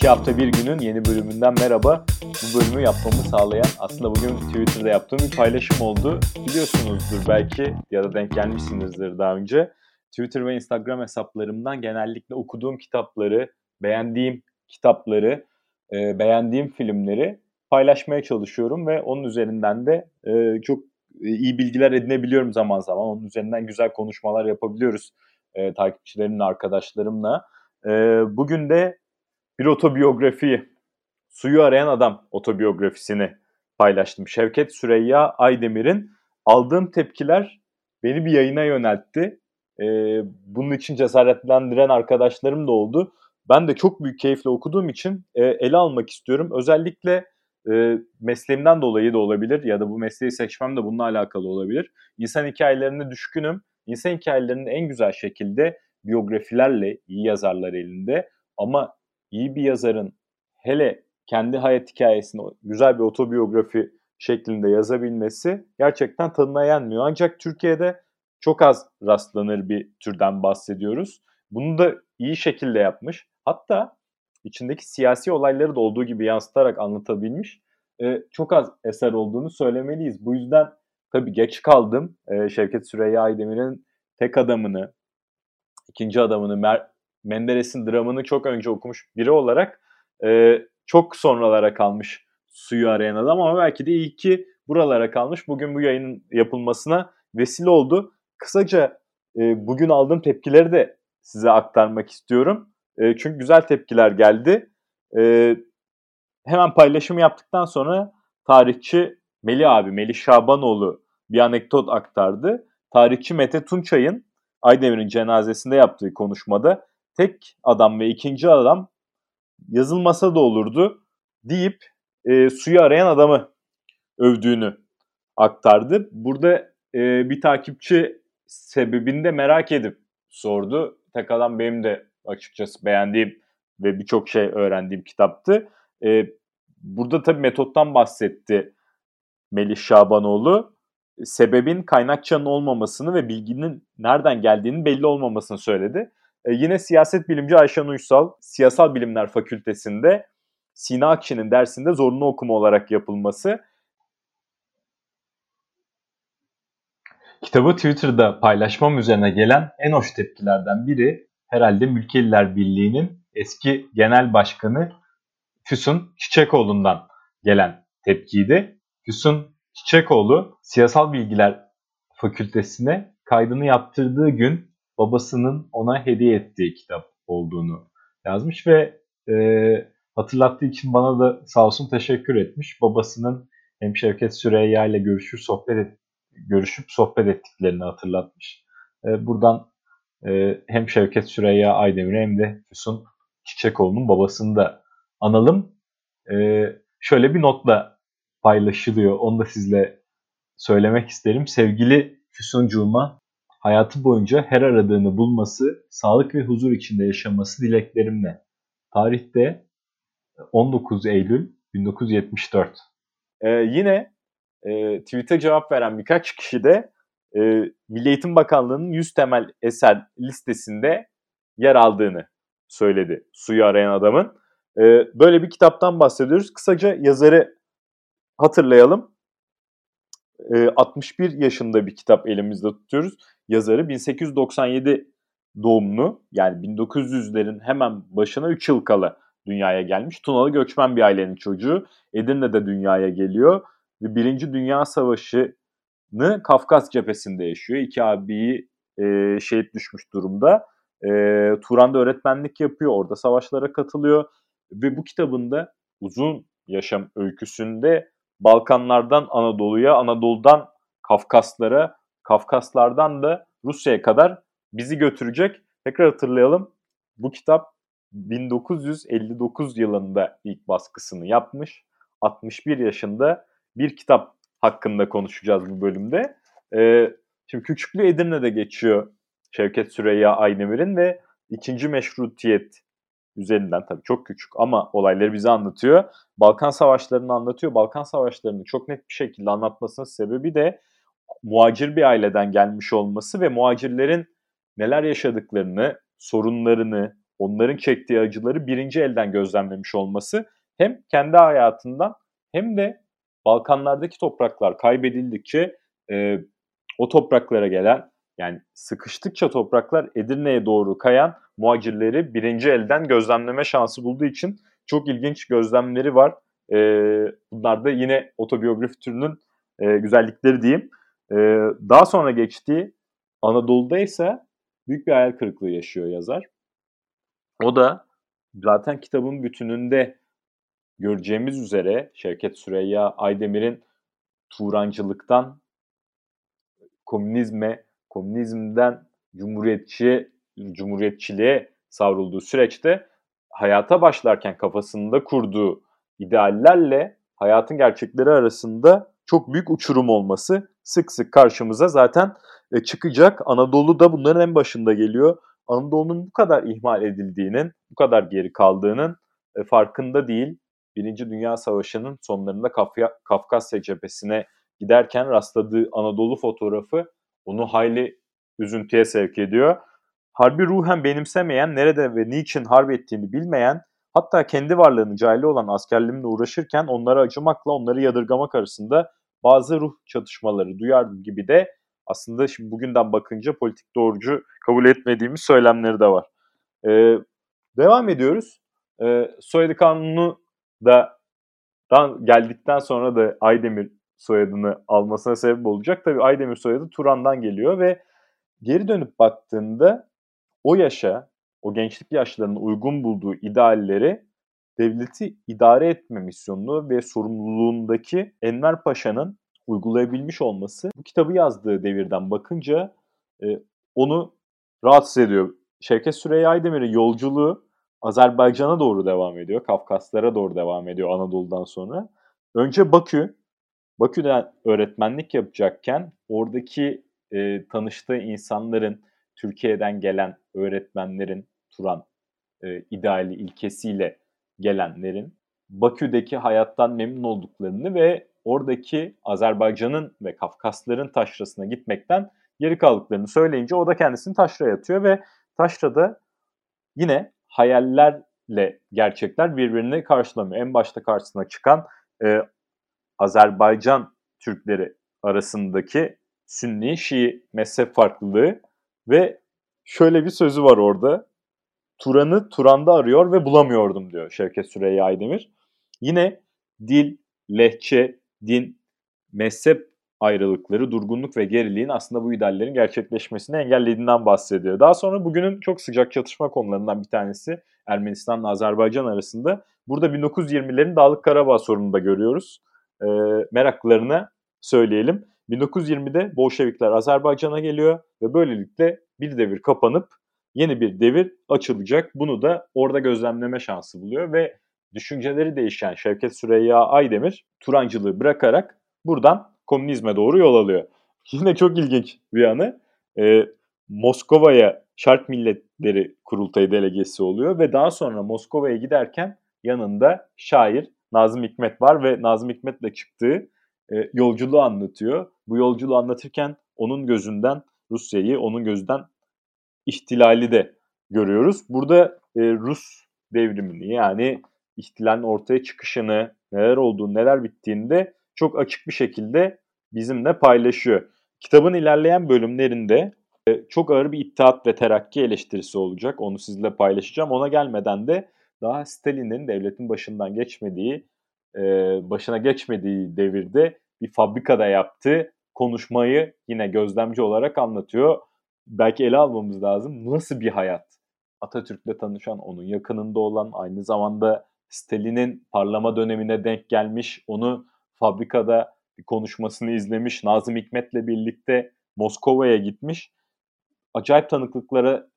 İki hafta bir günün yeni bölümünden merhaba. Bu bölümü yapmamı sağlayan aslında bugün Twitter'da yaptığım bir paylaşım oldu. Biliyorsunuzdur belki ya da denk gelmişsinizdir daha önce. Twitter ve Instagram hesaplarımdan genellikle okuduğum kitapları, beğendiğim kitapları, e, beğendiğim filmleri paylaşmaya çalışıyorum ve onun üzerinden de e, çok iyi bilgiler edinebiliyorum zaman zaman. Onun üzerinden güzel konuşmalar yapabiliyoruz e, takipçilerimle, arkadaşlarımla. E, bugün de bir otobiyografi, Suyu Arayan Adam otobiyografisini paylaştım. Şevket Süreyya Aydemir'in aldığım tepkiler beni bir yayına yöneltti. Ee, bunun için cesaretlendiren arkadaşlarım da oldu. Ben de çok büyük keyifle okuduğum için e, ele almak istiyorum. Özellikle e, mesleğimden dolayı da olabilir ya da bu mesleği seçmem de bununla alakalı olabilir. İnsan hikayelerine düşkünüm. İnsan hikayelerinin en güzel şekilde biyografilerle, iyi yazarlar elinde ama iyi bir yazarın hele kendi hayat hikayesini güzel bir otobiyografi şeklinde yazabilmesi gerçekten tadına yenmiyor. Ancak Türkiye'de çok az rastlanır bir türden bahsediyoruz. Bunu da iyi şekilde yapmış. Hatta içindeki siyasi olayları da olduğu gibi yansıtarak anlatabilmiş. Ee, çok az eser olduğunu söylemeliyiz. Bu yüzden tabii geç kaldım. Ee, Şevket Süreyya Aydemir'in tek adamını, ikinci adamını, Mer Menderes'in dramını çok önce okumuş biri olarak e, çok sonralara kalmış suyu arayan adam ama belki de iyi ki buralara kalmış. Bugün bu yayının yapılmasına vesile oldu. Kısaca e, bugün aldığım tepkileri de size aktarmak istiyorum. E, çünkü güzel tepkiler geldi. E, hemen paylaşım yaptıktan sonra tarihçi Melih abi, Melih Şabanoğlu bir anekdot aktardı. Tarihçi Mete Tunçay'ın Aydemir'in cenazesinde yaptığı konuşmada tek adam ve ikinci adam yazılmasa da olurdu deyip e, suyu arayan adamı övdüğünü aktardı. Burada e, bir takipçi sebebini de merak edip sordu. Tek adam benim de açıkçası beğendiğim ve birçok şey öğrendiğim kitaptı. E, burada tabii metottan bahsetti Melih Şabanoğlu. Sebebin kaynakçanın olmamasını ve bilginin nereden geldiğinin belli olmamasını söyledi. E, yine siyaset bilimci Ayşen Uysal, Siyasal Bilimler Fakültesi'nde Sina Akşe'nin dersinde zorunlu okuma olarak yapılması. Kitabı Twitter'da paylaşmam üzerine gelen en hoş tepkilerden biri herhalde Mülkeliler Birliği'nin eski genel başkanı Füsun Çiçekoğlu'ndan gelen tepkiydi. Füsun Çiçekoğlu Siyasal Bilgiler Fakültesine kaydını yaptırdığı gün babasının ona hediye ettiği kitap olduğunu yazmış ve e, hatırlattığı için bana da sağ olsun teşekkür etmiş. Babasının hem Şevket Süreyya ile görüşür sohbet et, görüşüp sohbet ettiklerini hatırlatmış. E, buradan e, hem Şevket Süreyya Aydemir'e hem de Füsun Çiçekoğlu'nun babasını da analım. E, şöyle bir notla paylaşılıyor. Onu da sizle söylemek isterim. Sevgili Füsuncuğuma hayatı boyunca her aradığını bulması, sağlık ve huzur içinde yaşaması dileklerimle. Tarihte 19 Eylül 1974. Ee, yine e, tweet'e cevap veren birkaç kişi de e, Milli Eğitim Bakanlığı'nın 100 temel eser listesinde yer aldığını söyledi suyu arayan adamın. E, böyle bir kitaptan bahsediyoruz. Kısaca yazarı hatırlayalım. E, 61 yaşında bir kitap elimizde tutuyoruz. Yazarı 1897 doğumlu yani 1900'lerin hemen başına 3 yıl kala dünyaya gelmiş. Tunalı göçmen bir ailenin çocuğu. Edirne'de dünyaya geliyor ve Birinci Dünya Savaşı'nı Kafkas cephesinde yaşıyor. İki abiyi e, şehit düşmüş durumda. E, Turan'da öğretmenlik yapıyor, orada savaşlara katılıyor ve bu kitabında uzun yaşam öyküsünde Balkanlardan Anadolu'ya, Anadolu'dan Kafkaslara, Kafkaslardan da Rusya'ya kadar bizi götürecek. Tekrar hatırlayalım. Bu kitap 1959 yılında ilk baskısını yapmış. 61 yaşında bir kitap hakkında konuşacağız bu bölümde. Ee, şimdi Küçüklü Edirne'de geçiyor Şevket Süreyya Aydemir'in ve ikinci meşrutiyet üzerinden tabii çok küçük ama olayları bize anlatıyor. Balkan Savaşları'nı anlatıyor. Balkan Savaşları'nı çok net bir şekilde anlatmasının sebebi de muacir bir aileden gelmiş olması ve muacirlerin neler yaşadıklarını, sorunlarını, onların çektiği acıları birinci elden gözlemlemiş olması hem kendi hayatından hem de Balkanlardaki topraklar kaybedildikçe e, o topraklara gelen yani sıkıştıkça topraklar Edirne'ye doğru kayan muhacirleri birinci elden gözlemleme şansı bulduğu için çok ilginç gözlemleri var. E, bunlar da yine otobiyografi türünün e, güzellikleri diyeyim. E, daha sonra geçtiği Anadolu'da ise büyük bir hayal kırıklığı yaşıyor yazar. O da zaten kitabın bütününde göreceğimiz üzere Şevket Süreyya Aydemir'in Turancılıktan komünizme, komünizmden cumhuriyetçi cumhuriyetçiliğe savrulduğu süreçte hayata başlarken kafasında kurduğu ideallerle hayatın gerçekleri arasında çok büyük uçurum olması sık sık karşımıza zaten e, çıkacak. Anadolu da bunların en başında geliyor. Anadolu'nun bu kadar ihmal edildiğinin, bu kadar geri kaldığının e, farkında değil. Birinci Dünya Savaşı'nın sonlarında Kafkasya cephesine giderken rastladığı Anadolu fotoğrafı onu hayli üzüntüye sevk ediyor. Harbi ruhen benimsemeyen, nerede ve niçin harp ettiğini bilmeyen, hatta kendi varlığını cahili olan askerlerimle uğraşırken onlara acımakla onları yadırgamak arasında bazı ruh çatışmaları duyardım gibi de aslında şimdi bugünden bakınca politik doğrucu kabul etmediğimiz söylemleri de var. Ee, devam ediyoruz. Ee, soyadı kanunu da geldikten sonra da Aydemir soyadını almasına sebep olacak. Tabii Aydemir soyadı Turan'dan geliyor ve geri dönüp baktığında o yaşa, o gençlik yaşlarının uygun bulduğu idealleri devleti idare etme misyonunu ve sorumluluğundaki Enver Paşa'nın uygulayabilmiş olması bu kitabı yazdığı devirden bakınca e, onu rahatsız ediyor. Şevket Süreyya Aydemir'in yolculuğu Azerbaycan'a doğru devam ediyor. Kafkaslara doğru devam ediyor Anadolu'dan sonra. Önce Bakü. Bakü'de öğretmenlik yapacakken oradaki e, tanıştığı insanların Türkiye'den gelen öğretmenlerin Turan e, ideali ilkesiyle gelenlerin Bakü'deki hayattan memnun olduklarını ve oradaki Azerbaycan'ın ve Kafkasların taşrasına gitmekten geri kaldıklarını söyleyince o da kendisini taşraya atıyor ve taşrada yine hayallerle gerçekler birbirini karşılamıyor. En başta karşısına çıkan e, Azerbaycan Türkleri arasındaki Sünni Şii mezhep farklılığı ve şöyle bir sözü var orada. Turan'ı Turan'da arıyor ve bulamıyordum diyor Şevket Süreyya Aydemir. Yine dil, lehçe, din, mezhep ayrılıkları, durgunluk ve geriliğin aslında bu ideallerin gerçekleşmesini engellediğinden bahsediyor. Daha sonra bugünün çok sıcak çatışma konularından bir tanesi Ermenistan ile Azerbaycan arasında. Burada 1920'lerin Dağlık Karabağ sorununu da görüyoruz. E, meraklarına söyleyelim. 1920'de Bolşevikler Azerbaycan'a geliyor ve böylelikle bir devir kapanıp yeni bir devir açılacak. Bunu da orada gözlemleme şansı buluyor ve düşünceleri değişen Şevket Süreyya Aydemir Turancılığı bırakarak buradan komünizme doğru yol alıyor. Yine çok ilginç bir anı. Ee, Moskova'ya Şark Milletleri Kurultayı delegesi oluyor ve daha sonra Moskova'ya giderken yanında şair Nazım Hikmet var ve Nazım Hikmet'le çıktığı e, yolculuğu anlatıyor. Bu yolculuğu anlatırken onun gözünden Rusya'yı, onun gözünden ihtilali de görüyoruz. Burada e, Rus devrimini yani ihtilalin ortaya çıkışını, neler olduğunu, neler bittiğini de çok açık bir şekilde bizimle paylaşıyor. Kitabın ilerleyen bölümlerinde e, çok ağır bir ittihat ve terakki eleştirisi olacak. Onu sizinle paylaşacağım. Ona gelmeden de daha Stalin'in devletin başından geçmediği, e, başına geçmediği devirde bir fabrikada yaptığı konuşmayı yine gözlemci olarak anlatıyor. Belki ele almamız lazım. Nasıl bir hayat? Atatürk'le tanışan, onun yakınında olan, aynı zamanda Stalin'in parlama dönemine denk gelmiş, onu fabrikada bir konuşmasını izlemiş, Nazım Hikmet'le birlikte Moskova'ya gitmiş. Acayip tanıklıklara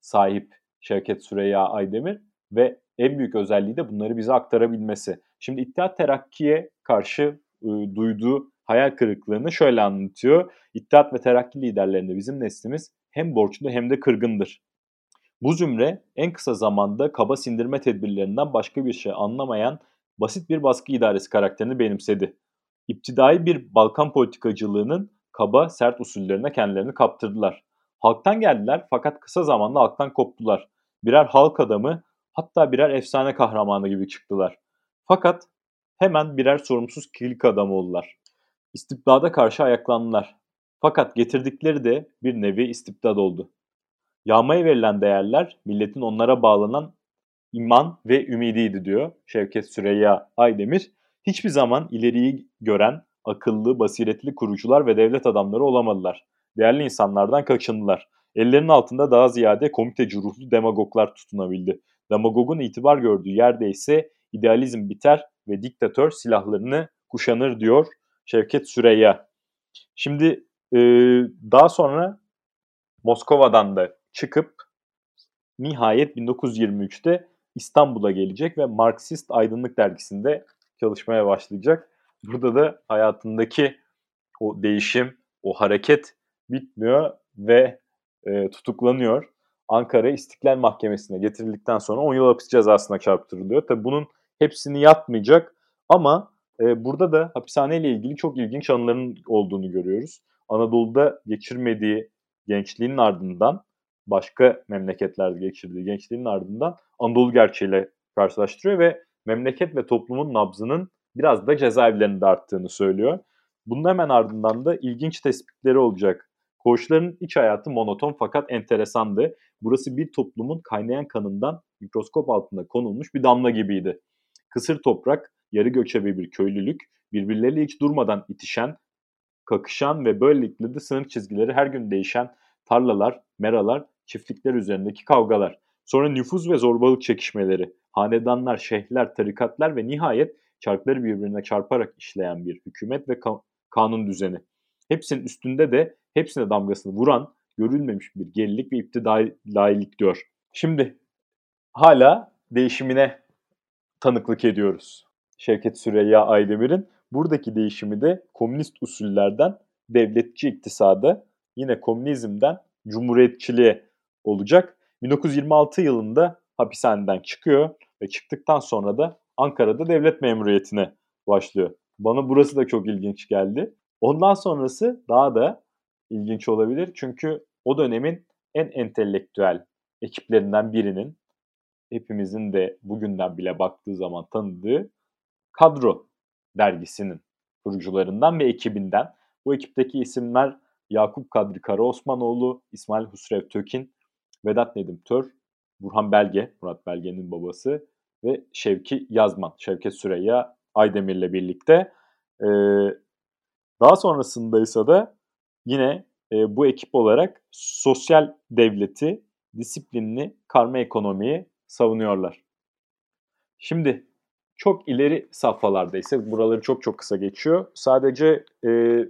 sahip Şevket Süreyya Aydemir ve en büyük özelliği de bunları bize aktarabilmesi. Şimdi İttihat Terakki'ye karşı e, duyduğu hayal kırıklığını şöyle anlatıyor. İttihat ve Terakki liderlerinde bizim neslimiz hem borçlu hem de kırgındır. Bu zümre en kısa zamanda kaba sindirme tedbirlerinden başka bir şey anlamayan basit bir baskı idaresi karakterini benimsedi. İptidai bir Balkan politikacılığının kaba, sert usullerine kendilerini kaptırdılar. Halktan geldiler fakat kısa zamanda halktan koptular. Birer halk adamı hatta birer efsane kahramanı gibi çıktılar. Fakat hemen birer sorumsuz kilik adamı oldular. İstibdada karşı ayaklandılar. Fakat getirdikleri de bir nevi istibdad oldu. Yağmaya verilen değerler milletin onlara bağlanan iman ve ümidiydi diyor Şevket Süreyya Aydemir. Hiçbir zaman ileriyi gören, akıllı, basiretli kurucular ve devlet adamları olamadılar. Değerli insanlardan kaçındılar. Ellerinin altında daha ziyade komiteci ruhlu demagoglar tutunabildi. Demagogun itibar gördüğü yerde ise idealizm biter ve diktatör silahlarını kuşanır diyor Şevket Süreyya. Şimdi e, daha sonra Moskova'dan da çıkıp nihayet 1923'te İstanbul'a gelecek ve Marksist Aydınlık Dergisi'nde çalışmaya başlayacak. Burada da hayatındaki o değişim, o hareket bitmiyor ve e, tutuklanıyor. Ankara İstiklal Mahkemesi'ne getirildikten sonra 10 yıl hapis cezasına çarptırılıyor. Tabi bunun hepsini yatmayacak ama e, burada da hapishaneyle ilgili çok ilginç anıların olduğunu görüyoruz. Anadolu'da geçirmediği gençliğinin ardından başka memleketlerde geçirdiği gençliğinin ardından Anadolu gerçeğiyle karşılaştırıyor ve memleket ve toplumun nabzının biraz da cezaevlerinde arttığını söylüyor. Bunun hemen ardından da ilginç tespitleri olacak. Koğuşların iç hayatı monoton fakat enteresandı. Burası bir toplumun kaynayan kanından mikroskop altında konulmuş bir damla gibiydi. Kısır toprak, yarı göçebe bir köylülük, birbirleriyle hiç durmadan itişen, kakışan ve böylelikle de sınır çizgileri her gün değişen tarlalar, meralar, çiftlikler üzerindeki kavgalar. Sonra nüfuz ve zorbalık çekişmeleri, hanedanlar, şeyhler, tarikatlar ve nihayet çarkları birbirine çarparak işleyen bir hükümet ve ka- kanun düzeni. Hepsinin üstünde de hepsine damgasını vuran görülmemiş bir gerilik ve iptidailik diyor. Şimdi hala değişimine tanıklık ediyoruz. Şevket Süreyya Aydemir'in buradaki değişimi de komünist usullerden devletçi iktisada, yine komünizmden cumhuriyetçiliğe olacak. 1926 yılında hapishaneden çıkıyor ve çıktıktan sonra da Ankara'da devlet memuriyetine başlıyor. Bana burası da çok ilginç geldi. Ondan sonrası daha da ilginç olabilir. Çünkü o dönemin en entelektüel ekiplerinden birinin hepimizin de bugünden bile baktığı zaman tanıdığı Kadro dergisinin kurucularından ve ekibinden. Bu ekipteki isimler Yakup Kadri Karaosmanoğlu, İsmail Husrev Tökin, Vedat Nedim Tör, Burhan Belge, Murat Belge'nin babası ve Şevki Yazman, Şevket Süreyya Aydemir'le birlikte. Ee, daha sonrasında ise de yine e, bu ekip olarak sosyal devleti, disiplinli karma ekonomiyi savunuyorlar. Şimdi çok ileri safhalarda ise buraları çok çok kısa geçiyor. Sadece e,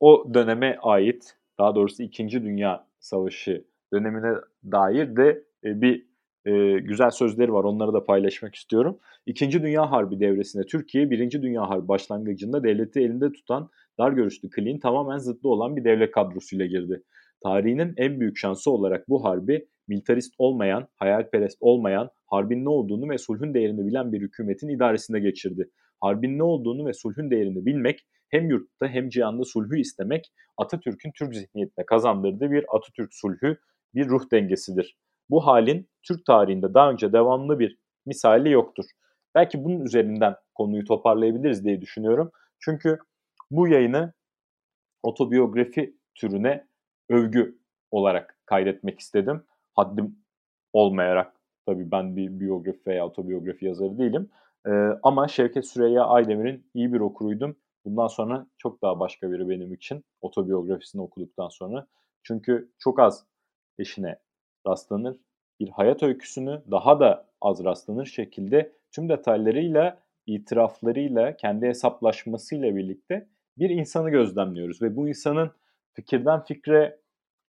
o döneme ait, daha doğrusu 2. Dünya Savaşı dönemine dair de e, bir e, güzel sözleri var. Onları da paylaşmak istiyorum. İkinci Dünya Harbi devresinde Türkiye, Birinci Dünya Harbi başlangıcında devleti elinde tutan dar görüşlü Kılin tamamen zıtlı olan bir devlet kadrosuyla girdi. Tarihinin en büyük şansı olarak bu harbi militarist olmayan, hayalperest olmayan, harbin ne olduğunu ve sulhün değerini bilen bir hükümetin idaresinde geçirdi. Harbin ne olduğunu ve sulhün değerini bilmek, hem yurtta hem cihanda sulhü istemek Atatürk'ün Türk zihniyetine kazandırdığı bir Atatürk sulhü, bir ruh dengesidir. Bu halin Türk tarihinde daha önce devamlı bir misali yoktur. Belki bunun üzerinden konuyu toparlayabiliriz diye düşünüyorum. Çünkü bu yayını otobiyografi türüne övgü olarak kaydetmek istedim. Haddim olmayarak tabii ben bir biyografi veya otobiyografi yazarı değilim. Ee, ama Şevket Süreyya Aydemir'in iyi bir okuruydum. Bundan sonra çok daha başka biri benim için otobiyografisini okuduktan sonra. Çünkü çok az eşine rastlanır. Bir hayat öyküsünü daha da az rastlanır şekilde tüm detaylarıyla, itiraflarıyla, kendi hesaplaşmasıyla birlikte bir insanı gözlemliyoruz. Ve bu insanın fikirden fikre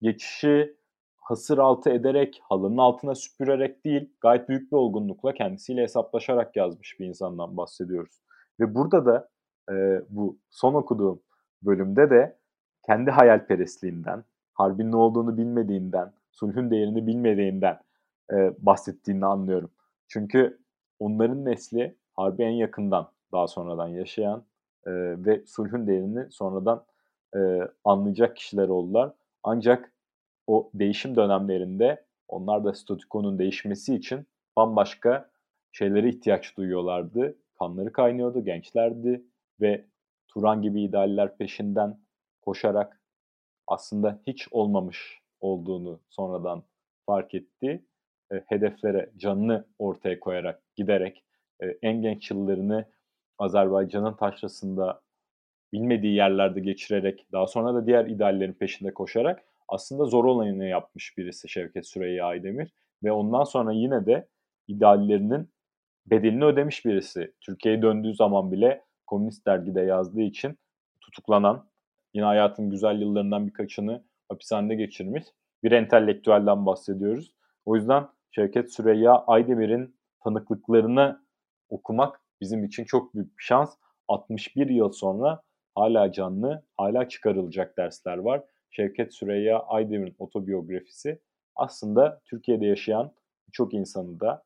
geçişi hasır altı ederek, halının altına süpürerek değil, gayet büyük bir olgunlukla kendisiyle hesaplaşarak yazmış bir insandan bahsediyoruz. Ve burada da e, bu son okuduğum bölümde de kendi hayalperestliğinden, harbin ne olduğunu bilmediğinden, sulhün değerini bilmediğinden e, bahsettiğini anlıyorum. Çünkü onların nesli harbi en yakından daha sonradan yaşayan e, ve sulhün değerini sonradan e, anlayacak kişiler oldular. Ancak o değişim dönemlerinde onlar da statükonun değişmesi için bambaşka şeylere ihtiyaç duyuyorlardı. Kanları kaynıyordu, gençlerdi ve Turan gibi idealler peşinden koşarak aslında hiç olmamış olduğunu sonradan fark etti. E, hedeflere canını ortaya koyarak, giderek e, en genç yıllarını Azerbaycan'ın taşrasında bilmediği yerlerde geçirerek, daha sonra da diğer ideallerin peşinde koşarak aslında zor olanını yapmış birisi Şevket Süreyya Aydemir. Ve ondan sonra yine de ideallerinin bedelini ödemiş birisi. Türkiye'ye döndüğü zaman bile Komünist Dergi'de yazdığı için tutuklanan, yine hayatın güzel yıllarından birkaçını hapishanede geçirmiş bir entelektüelden bahsediyoruz. O yüzden Şevket Süreyya Aydemir'in tanıklıklarını okumak bizim için çok büyük bir şans. 61 yıl sonra hala canlı, hala çıkarılacak dersler var. Şevket Süreyya Aydemir'in otobiyografisi aslında Türkiye'de yaşayan birçok insanı da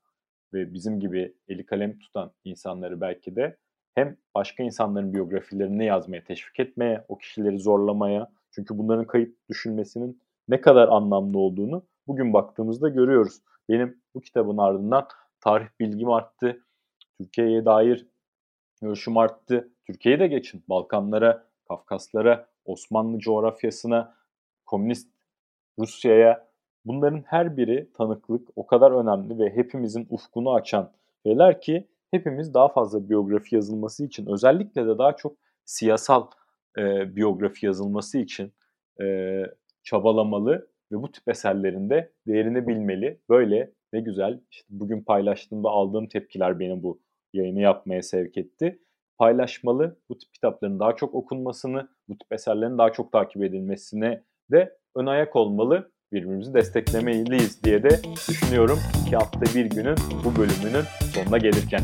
ve bizim gibi eli kalem tutan insanları belki de hem başka insanların biyografilerini yazmaya teşvik etmeye, o kişileri zorlamaya çünkü bunların kayıt düşünmesinin ne kadar anlamlı olduğunu bugün baktığımızda görüyoruz. Benim bu kitabın ardından tarih bilgim arttı. Türkiye'ye dair görüşüm arttı. Türkiye'ye de geçin. Balkanlara, Kafkaslara, Osmanlı coğrafyasına, komünist Rusya'ya bunların her biri tanıklık o kadar önemli ve hepimizin ufkunu açan şeyler ki hepimiz daha fazla biyografi yazılması için özellikle de daha çok siyasal e, biyografi yazılması için e, çabalamalı ve bu tip eserlerinde değerini bilmeli. Böyle ne güzel. İşte bugün paylaştığımda aldığım tepkiler beni bu yayını yapmaya sevk etti. Paylaşmalı, bu tip kitapların daha çok okunmasını, bu tip eserlerin daha çok takip edilmesine de ön ayak olmalı. Birbirimizi desteklemeliyiz diye de düşünüyorum. İki hafta bir günün bu bölümünün sonuna gelirken.